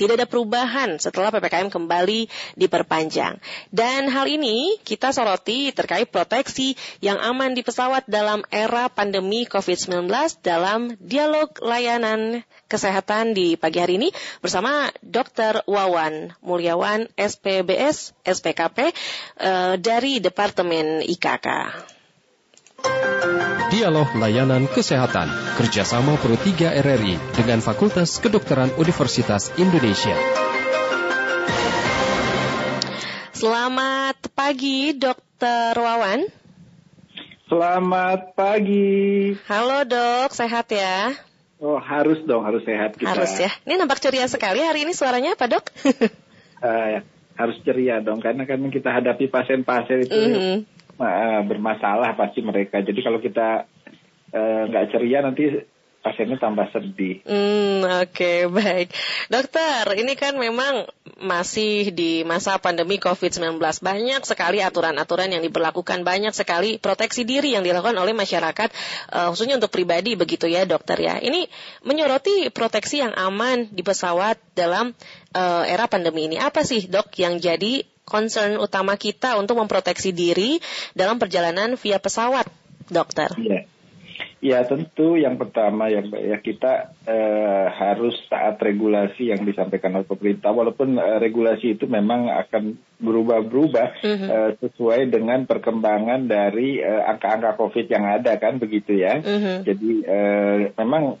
tidak ada perubahan setelah PPKM kembali diperpanjang. Dan hal ini kita soroti terkait proteksi yang aman di pesawat dalam era pandemi COVID-19 dalam dialog layanan kesehatan di pagi hari ini bersama Dr. Wawan Mulyawan SPBS SPKP uh, dari Departemen IKK. Dialog Layanan Kesehatan kerjasama Pro 3 RRI dengan Fakultas Kedokteran Universitas Indonesia. Selamat pagi, Dokter Wawan. Selamat pagi. Halo dok, sehat ya? Oh harus dong, harus sehat kita. Harus ya. Ini nampak ceria sekali hari ini suaranya apa dok? uh, harus ceria dong, karena kan kita hadapi pasien-pasien itu mm -hmm bermasalah pasti mereka. Jadi kalau kita eh, nggak uh, ceria nanti pasiennya tambah sedih. Hmm, oke, okay, baik. Dokter, ini kan memang masih di masa pandemi COVID-19. Banyak sekali aturan-aturan yang diberlakukan, banyak sekali proteksi diri yang dilakukan oleh masyarakat, uh, khususnya untuk pribadi begitu ya dokter ya. Ini menyoroti proteksi yang aman di pesawat dalam era pandemi ini. Apa sih dok yang jadi concern utama kita untuk memproteksi diri dalam perjalanan via pesawat, dokter? Iya. Ya tentu yang pertama ya Mbak ya kita eh, harus taat regulasi yang disampaikan oleh pemerintah walaupun eh, regulasi itu memang akan berubah-berubah mm -hmm. eh, sesuai dengan perkembangan dari eh, angka-angka COVID yang ada kan begitu ya. Mm -hmm. Jadi eh, memang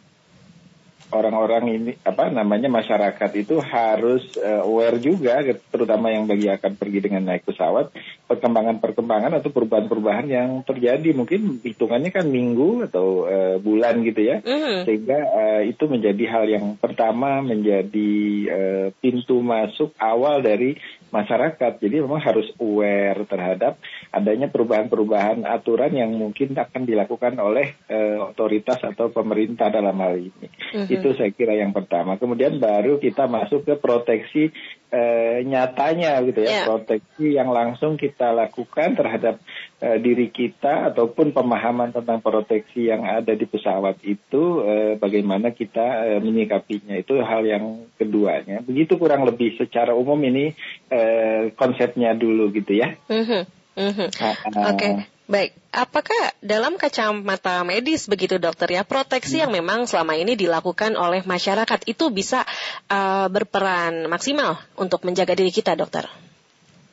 orang-orang ini apa namanya masyarakat itu harus uh, aware juga terutama yang bagi akan pergi dengan naik pesawat perkembangan-perkembangan atau perubahan-perubahan yang terjadi mungkin hitungannya kan minggu atau uh, bulan gitu ya mm. sehingga uh, itu menjadi hal yang pertama menjadi uh, pintu masuk awal dari masyarakat. Jadi memang harus aware terhadap adanya perubahan-perubahan aturan yang mungkin akan dilakukan oleh uh, otoritas atau pemerintah dalam hal ini. Mm -hmm. Itu saya kira yang pertama. Kemudian baru kita masuk ke proteksi uh, nyatanya gitu ya, yeah. proteksi yang langsung kita lakukan terhadap uh, diri kita ataupun pemahaman tentang proteksi yang ada di pesawat itu uh, bagaimana kita uh, menyikapinya. Itu hal yang keduanya. Begitu kurang lebih secara umum ini Eh, konsepnya dulu gitu ya. Mm-hmm. Mm-hmm. Uh, Oke. Okay. Baik, apakah dalam kacamata medis begitu dokter ya proteksi hmm. yang memang selama ini dilakukan oleh masyarakat itu bisa uh, berperan maksimal untuk menjaga diri kita dokter?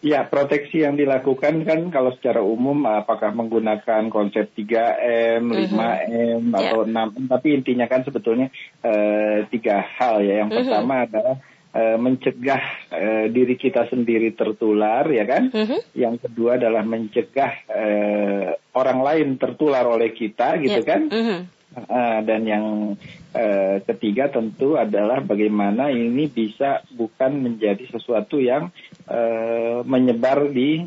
Ya, proteksi yang dilakukan kan kalau secara umum apakah menggunakan konsep 3M, mm -hmm. 5M atau yeah. 6M, tapi intinya kan sebetulnya uh, tiga hal ya. Yang mm -hmm. pertama adalah mencegah uh, diri kita sendiri tertular ya kan. Mm-hmm. Yang kedua adalah mencegah uh, orang lain tertular oleh kita gitu yeah. kan. Mm-hmm. Uh, dan yang uh, ketiga tentu adalah bagaimana ini bisa bukan menjadi sesuatu yang uh, menyebar di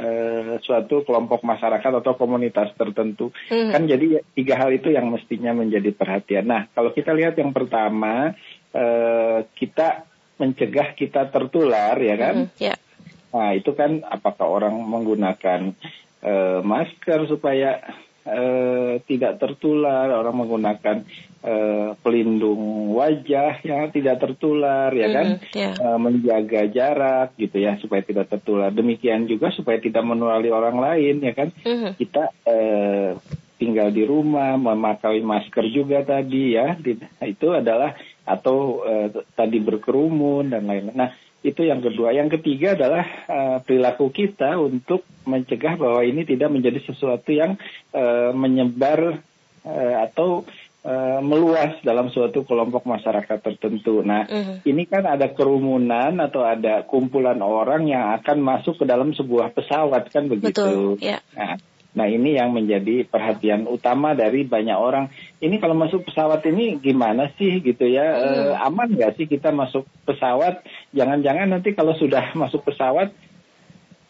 uh, suatu kelompok masyarakat atau komunitas tertentu. Mm-hmm. Kan jadi tiga hal itu yang mestinya menjadi perhatian. Nah, kalau kita lihat yang pertama, uh, kita mencegah kita tertular ya kan? Mm, yeah. Nah itu kan apakah orang menggunakan uh, masker supaya uh, tidak tertular, orang menggunakan uh, pelindung wajah yang tidak tertular ya kan? Mm, yeah. uh, menjaga jarak gitu ya supaya tidak tertular. Demikian juga supaya tidak menulari orang lain ya kan? Mm. Kita uh, tinggal di rumah memakai masker juga tadi ya itu adalah atau uh, tadi berkerumun dan lain-lain. Nah, itu yang kedua. Yang ketiga adalah uh, perilaku kita untuk mencegah bahwa ini tidak menjadi sesuatu yang uh, menyebar uh, atau uh, meluas dalam suatu kelompok masyarakat tertentu. Nah, uh-huh. ini kan ada kerumunan atau ada kumpulan orang yang akan masuk ke dalam sebuah pesawat kan begitu. Betul, yeah. Nah, Nah ini yang menjadi perhatian utama dari banyak orang. Ini kalau masuk pesawat ini gimana sih gitu ya? Hmm. E, aman nggak sih kita masuk pesawat? Jangan-jangan nanti kalau sudah masuk pesawat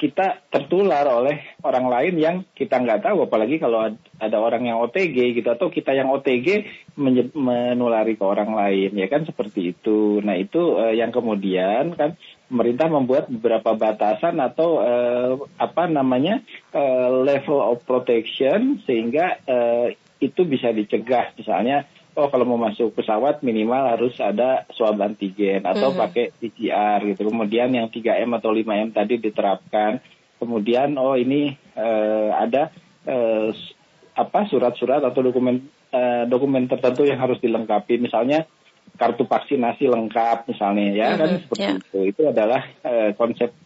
kita tertular oleh orang lain yang kita nggak tahu. Apalagi kalau ada orang yang OTG gitu atau kita yang OTG menulari ke orang lain ya kan seperti itu. Nah itu e, yang kemudian kan pemerintah membuat beberapa batasan atau uh, apa namanya uh, level of protection sehingga uh, itu bisa dicegah misalnya oh kalau mau masuk pesawat minimal harus ada swab antigen atau mm -hmm. pakai PCR gitu. Kemudian yang 3M atau 5M tadi diterapkan. Kemudian oh ini uh, ada uh, apa surat-surat atau dokumen uh, dokumen tertentu yang harus dilengkapi misalnya kartu vaksinasi lengkap misalnya ya mm -hmm. kan seperti yeah. itu. Itu adalah uh, konsep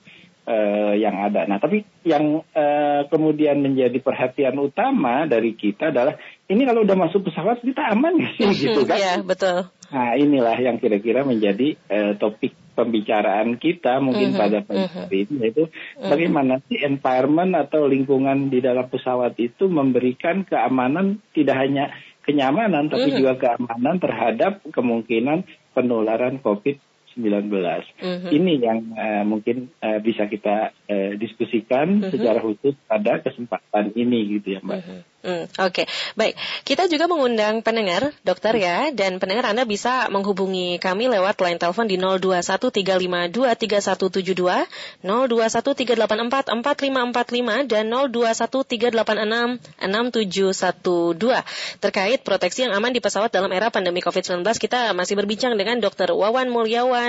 uh, yang ada. Nah, tapi yang uh, kemudian menjadi perhatian utama dari kita adalah ini kalau udah masuk pesawat kita aman sih gitu kan? Iya betul. Nah, inilah yang kira-kira menjadi uh, topik pembicaraan kita mungkin -huh, pada pagi -huh. ini yaitu -huh. bagaimana sih environment atau lingkungan di dalam pesawat itu memberikan keamanan tidak hanya kenyamanan tapi -huh. juga keamanan terhadap kemungkinan penularan COVID 19. Mm-hmm. Ini yang uh, mungkin uh, bisa kita uh, diskusikan mm-hmm. secara khusus pada kesempatan ini gitu ya Mbak. Mm-hmm. Hmm, Oke, okay. baik. Kita juga mengundang pendengar, dokter ya, dan pendengar Anda bisa menghubungi kami lewat line telepon di 0213523172, 0213844545 dan 0213866712. Terkait proteksi yang aman di pesawat dalam era pandemi COVID-19, kita masih berbincang dengan Dokter Wawan Mulyawan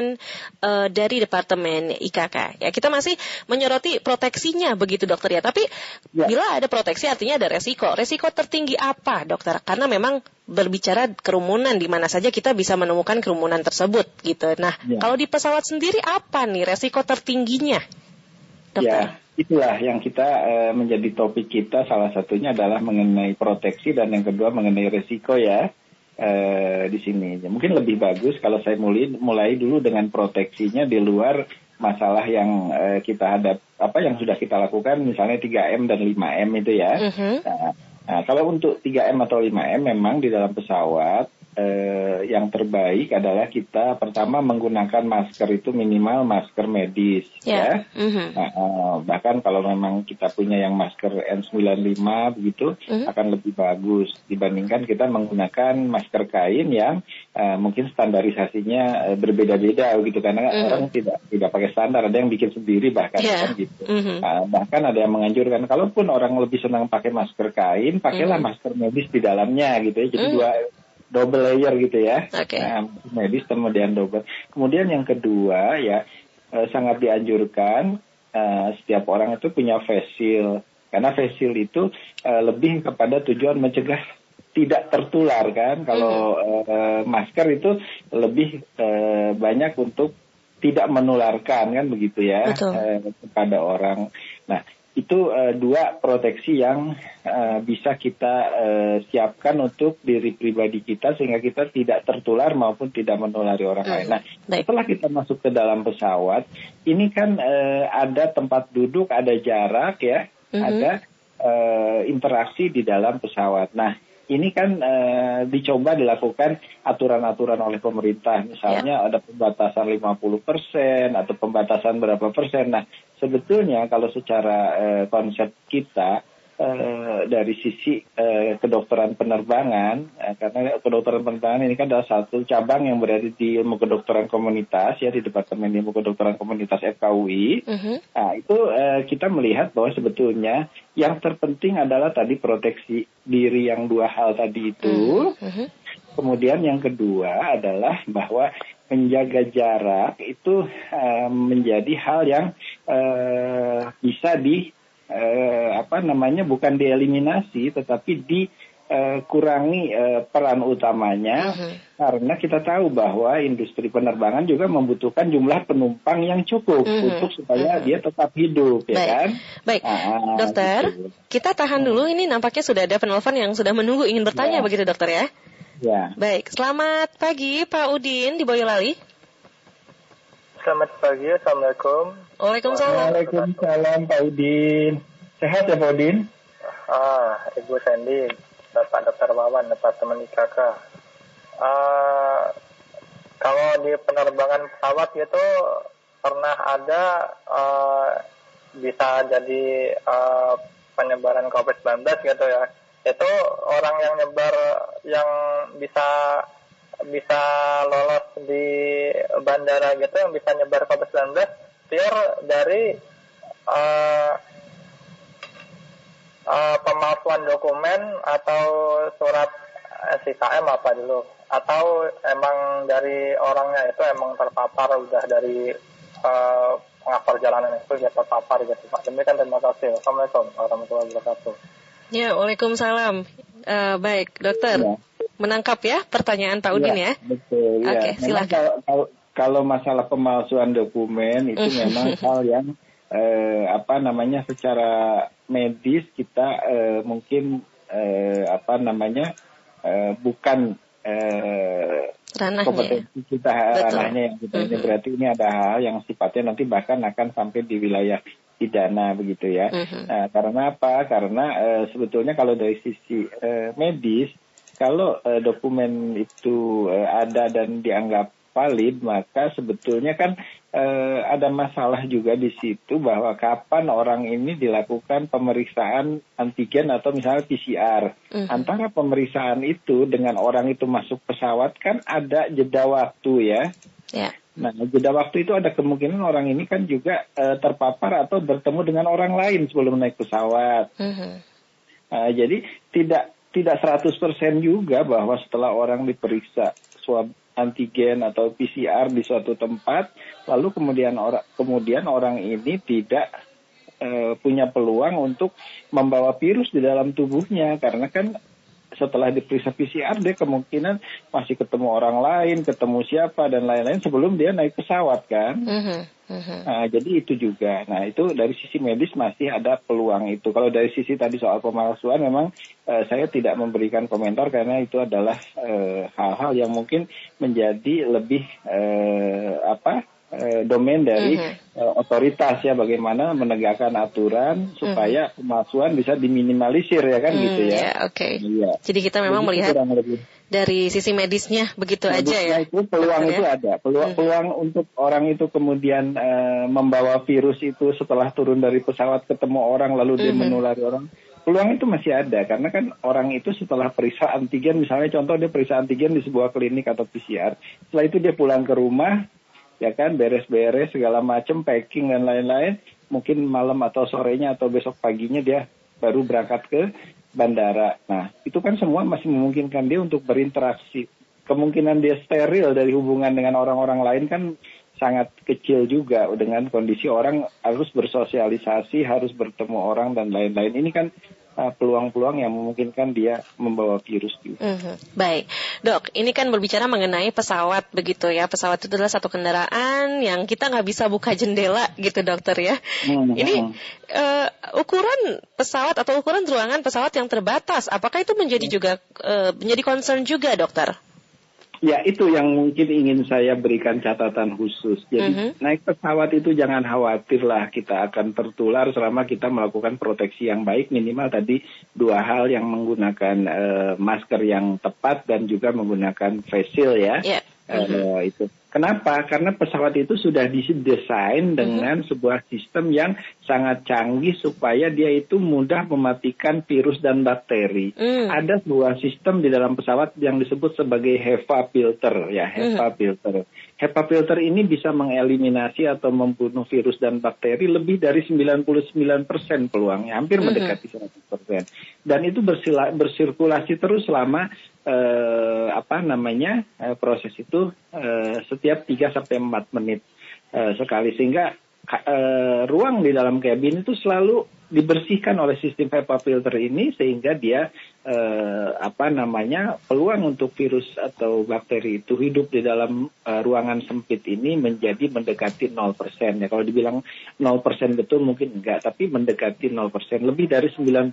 uh, dari Departemen IKK. Ya, kita masih menyoroti proteksinya begitu dokter ya. Tapi ya. bila ada proteksi artinya ada resiko resiko tertinggi apa, dokter? Karena memang berbicara kerumunan di mana saja kita bisa menemukan kerumunan tersebut gitu. Nah, ya. kalau di pesawat sendiri apa nih resiko tertingginya? Dokter? Ya, itulah yang kita uh, menjadi topik kita salah satunya adalah mengenai proteksi dan yang kedua mengenai resiko ya. Uh, di sini. Mungkin lebih bagus kalau saya mulai mulai dulu dengan proteksinya di luar masalah yang uh, kita hadap apa yang sudah kita lakukan misalnya 3M dan 5M itu ya. Uh -huh. nah, Nah, kalau untuk 3M atau 5M memang di dalam pesawat eh, yang terbaik adalah kita pertama menggunakan masker itu minimal masker medis yeah. ya. Mm-hmm. Nah, eh, bahkan kalau memang kita punya yang masker N95 begitu mm-hmm. akan lebih bagus dibandingkan kita menggunakan masker kain yang eh, mungkin standarisasinya eh, berbeda-beda begitu karena mm-hmm. orang tidak tidak pakai standar ada yang bikin sendiri bahkan yeah. kan gitu. Mm-hmm. Nah, bahkan ada yang menganjurkan kalaupun orang lebih senang pakai masker kain pakailah mm-hmm. masker medis di dalamnya gitu ya. Jadi mm-hmm. dua double layer gitu ya. Okay. Nah, medis kemudian double. Kemudian yang kedua ya eh, sangat dianjurkan eh, setiap orang itu punya face shield karena face shield itu eh, lebih kepada tujuan mencegah tidak tertular kan. Kalau mm. eh, masker itu lebih eh, banyak untuk tidak menularkan kan begitu ya eh, kepada orang. Nah itu uh, dua proteksi yang uh, bisa kita uh, siapkan untuk diri pribadi kita sehingga kita tidak tertular maupun tidak menulari orang hmm. lain. Nah, Baik. setelah kita masuk ke dalam pesawat, ini kan uh, ada tempat duduk, ada jarak ya, hmm. ada uh, interaksi di dalam pesawat. Nah, ini kan e, dicoba dilakukan aturan-aturan oleh pemerintah. Misalnya yeah. ada pembatasan 50 persen atau pembatasan berapa persen. Nah, sebetulnya kalau secara e, konsep kita uh, dari sisi uh, kedokteran penerbangan uh, karena kedokteran penerbangan ini kan adalah satu cabang yang berada di ilmu kedokteran komunitas ya di departemen ilmu kedokteran komunitas FKUI. Uh -huh. Nah itu uh, kita melihat bahwa sebetulnya yang terpenting adalah tadi proteksi diri yang dua hal tadi itu. Uh -huh. Kemudian yang kedua adalah bahwa menjaga jarak itu uh, menjadi hal yang uh, bisa di eh, apa namanya bukan dieliminasi tetapi dikurangi eh, eh, peran utamanya uh -huh. karena kita tahu bahwa industri penerbangan juga membutuhkan jumlah penumpang yang cukup uh -huh. untuk supaya uh -huh. dia tetap hidup ya Baik. kan. Baik, nah, dokter, gitu. kita tahan dulu ini nampaknya sudah ada penelpon yang sudah menunggu ingin bertanya ya. begitu dokter ya. Ya. Baik, selamat pagi Pak Udin di Boyolali. Selamat pagi, Assalamualaikum. Waalaikumsalam. Waalaikumsalam Pak Udin. Sehat ya Pak Udin? Ah, Ibu Sandy, Bapak Dokter Wawan, Departemen IKK. Uh, kalau di penerbangan pesawat itu pernah ada uh, bisa jadi uh, penyebaran COVID-19 gitu ya. Itu orang yang nyebar yang bisa bisa lolos di bandara gitu yang bisa nyebar COVID-19 pure dari uh, uh, pemalsuan dokumen atau surat SIKM apa dulu? Atau emang dari orangnya itu emang terpapar udah dari uh, pengapar jalanan itu dia terpapar gitu Pak. Demikian terima kasih. Assalamualaikum warahmatullahi wabarakatuh. Ya, Waalaikumsalam. Uh, baik, dokter. Ya. Menangkap ya pertanyaan Pak Udin ya? ya? Betul, ya. Oke, silakan. Kalau, kalau, kalau masalah pemalsuan dokumen itu memang hal yang eh, apa namanya secara medis kita eh, mungkin eh, apa namanya eh, bukan eh, ranahnya. kompetensi kita Betul. ranahnya yang kita ini berarti ini ada hal yang sifatnya nanti bahkan akan sampai di wilayah pidana begitu ya. Uh-huh. Nah, karena apa? Karena uh, sebetulnya kalau dari sisi uh, medis, kalau uh, dokumen itu uh, ada dan dianggap valid, maka sebetulnya kan eh, ada masalah juga di situ bahwa kapan orang ini dilakukan pemeriksaan antigen atau misalnya PCR. Mm. Antara pemeriksaan itu dengan orang itu masuk pesawat kan ada jeda waktu ya. Yeah. Nah, jeda waktu itu ada kemungkinan orang ini kan juga uh, terpapar atau bertemu dengan orang lain sebelum naik pesawat. Mm -hmm. jadi tidak tidak 100% juga bahwa setelah orang diperiksa swab antigen atau PCR di suatu tempat, lalu kemudian orang kemudian orang ini tidak e, punya peluang untuk membawa virus di dalam tubuhnya karena kan setelah diperiksa PCR dia kemungkinan masih ketemu orang lain, ketemu siapa dan lain-lain sebelum dia naik pesawat kan. Uh-huh. Uh-huh. Nah, jadi itu juga. Nah itu dari sisi medis masih ada peluang itu. Kalau dari sisi tadi soal pemalsuan memang uh, saya tidak memberikan komentar karena itu adalah uh, hal-hal yang mungkin menjadi lebih uh, apa eh, domain dari uh-huh. eh, otoritas ya bagaimana menegakkan aturan supaya uh-huh. pemalsuan bisa diminimalisir ya kan uh gitu ya. Yeah, Oke. Okay. Iya. Jadi kita memang Jadi melihat dari sisi medisnya begitu medisnya aja ya. itu peluang itu ya? ada. Peluang uh-huh. peluang untuk orang itu kemudian eh, membawa virus itu setelah turun dari pesawat ketemu orang lalu dia uh-huh. menulari orang. Peluang itu masih ada karena kan orang itu setelah periksa antigen misalnya contoh dia periksa antigen di sebuah klinik atau PCR. Setelah itu dia pulang ke rumah ya kan beres-beres segala macam packing dan lain-lain mungkin malam atau sorenya atau besok paginya dia baru berangkat ke bandara. Nah, itu kan semua masih memungkinkan dia untuk berinteraksi. Kemungkinan dia steril dari hubungan dengan orang-orang lain kan sangat kecil juga dengan kondisi orang harus bersosialisasi, harus bertemu orang dan lain-lain. Ini kan peluang-peluang yang memungkinkan dia membawa virus juga. Mm-hmm. Baik, dok, ini kan berbicara mengenai pesawat begitu ya. Pesawat itu adalah satu kendaraan yang kita nggak bisa buka jendela gitu, dokter ya. Mm-hmm. Ini uh, ukuran pesawat atau ukuran ruangan pesawat yang terbatas, apakah itu menjadi juga uh, menjadi concern juga, dokter? Ya itu yang mungkin ingin saya berikan catatan khusus. Jadi uh-huh. naik pesawat itu jangan khawatir lah kita akan tertular selama kita melakukan proteksi yang baik minimal tadi dua hal yang menggunakan uh, masker yang tepat dan juga menggunakan face shield ya. Yeah. Uh, itu Kenapa? Karena pesawat itu sudah didesain dengan mm-hmm. sebuah sistem yang sangat canggih supaya dia itu mudah mematikan virus dan bakteri. Mm. Ada sebuah sistem di dalam pesawat yang disebut sebagai HEPA filter ya, HEPA mm. filter. HEPA filter ini bisa mengeliminasi atau membunuh virus dan bakteri lebih dari 99% peluangnya, hampir mm-hmm. mendekati 100%. Dan itu bersirkulasi terus selama eh, apa namanya eh, proses itu eh, setiap 3 sampai 4 menit eh, sekali sehingga eh, ruang di dalam kabin itu selalu dibersihkan oleh sistem HEPA filter ini sehingga dia eh, apa namanya peluang untuk virus atau bakteri itu hidup di dalam eh, ruangan sempit ini menjadi mendekati 0% ya kalau dibilang 0% betul mungkin enggak tapi mendekati 0% lebih dari 99%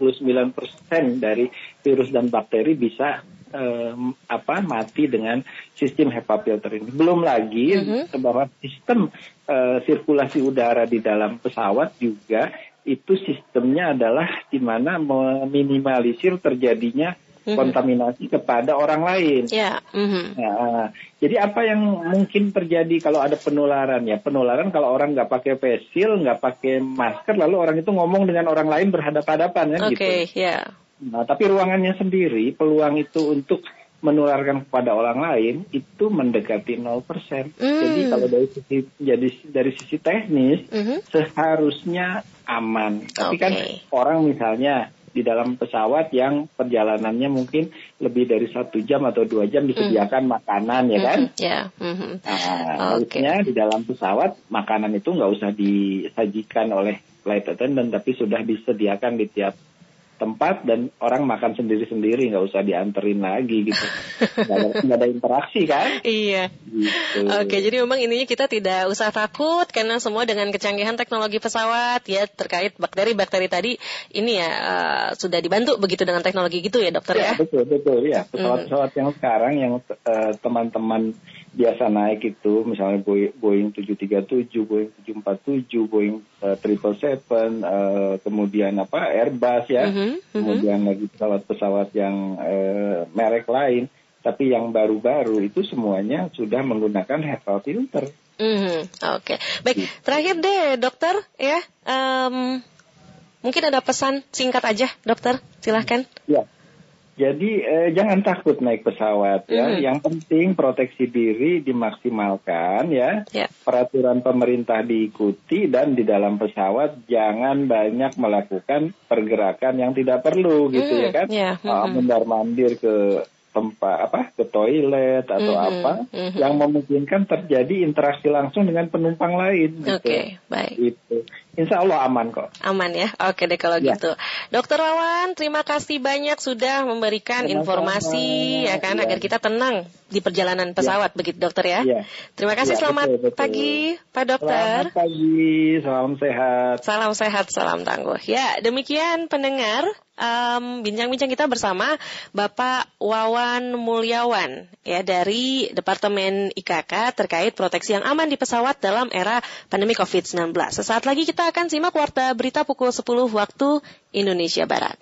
dari virus dan bakteri bisa eh, apa mati dengan sistem HEPA filter ini. Belum lagi mm -hmm. bahwa sistem eh, sirkulasi udara di dalam pesawat juga itu sistemnya adalah di mana meminimalisir terjadinya mm-hmm. kontaminasi kepada orang lain. Yeah. Mm-hmm. Nah, jadi apa yang mungkin terjadi kalau ada penularan ya? Penularan kalau orang nggak pakai face shield, nggak pakai masker, lalu orang itu ngomong dengan orang lain berhadapan-hadapan kan okay, gitu. Oke, ya. Nah, tapi ruangannya sendiri, peluang itu untuk menularkan kepada orang lain itu mendekati 0%. Mm. Jadi kalau dari sisi jadi dari sisi teknis mm -hmm. seharusnya aman. Tapi okay. kan orang misalnya di dalam pesawat yang perjalanannya mungkin lebih dari satu jam atau dua jam disediakan mm. makanan ya kan? Mm, yeah. mm -hmm. Nah, okay. harusnya di dalam pesawat makanan itu nggak usah disajikan oleh flight attendant tapi sudah disediakan di tiap tempat dan orang makan sendiri-sendiri nggak usah dianterin lagi gitu. Nggak ada, gak ada interaksi kan? Iya. Gitu. oke jadi memang ininya kita tidak usah takut karena semua dengan kecanggihan teknologi pesawat ya terkait bakteri-bakteri tadi ini ya uh, sudah dibantu begitu dengan teknologi gitu ya dokter ya, ya? betul betul ya. Pesawat-pesawat yang sekarang yang uh, teman-teman biasa naik itu misalnya Boeing 737, Boeing 747, Boeing uh, 777, uh, kemudian apa Airbus ya, mm -hmm, kemudian lagi pesawat-pesawat yang uh, merek lain, tapi yang baru-baru itu semuanya sudah menggunakan HEPA filter. -hmm. Oke, okay. baik. Gitu. Terakhir deh, dokter ya, um, mungkin ada pesan singkat aja, dokter, silahkan. Ya. Jadi eh, jangan takut naik pesawat ya. Mm. Yang penting proteksi diri dimaksimalkan ya. Yeah. Peraturan pemerintah diikuti dan di dalam pesawat jangan banyak melakukan pergerakan yang tidak perlu gitu mm. ya kan. Yeah. Mm -hmm. uh, mundar mandir ke tempat apa ke toilet atau mm -hmm, apa mm -hmm. yang memungkinkan terjadi interaksi langsung dengan penumpang lain. Gitu. Oke, okay, baik. Itu. Insya Allah aman kok. Aman ya. Oke deh kalau ya. gitu. Dokter Wawan, terima kasih banyak sudah memberikan Sama-sama. informasi ya kan ya. agar kita tenang di perjalanan pesawat ya. begitu dokter ya. ya. Terima kasih. Ya, selamat betul, betul. pagi Pak Dokter. Selamat pagi. Salam sehat. Salam sehat, salam tangguh. Ya, demikian pendengar um, bincang-bincang kita bersama Bapak Wawan Mulyawan ya dari Departemen IKK terkait proteksi yang aman di pesawat dalam era pandemi COVID-19. Sesaat lagi kita akan simak warta berita pukul 10 waktu Indonesia Barat.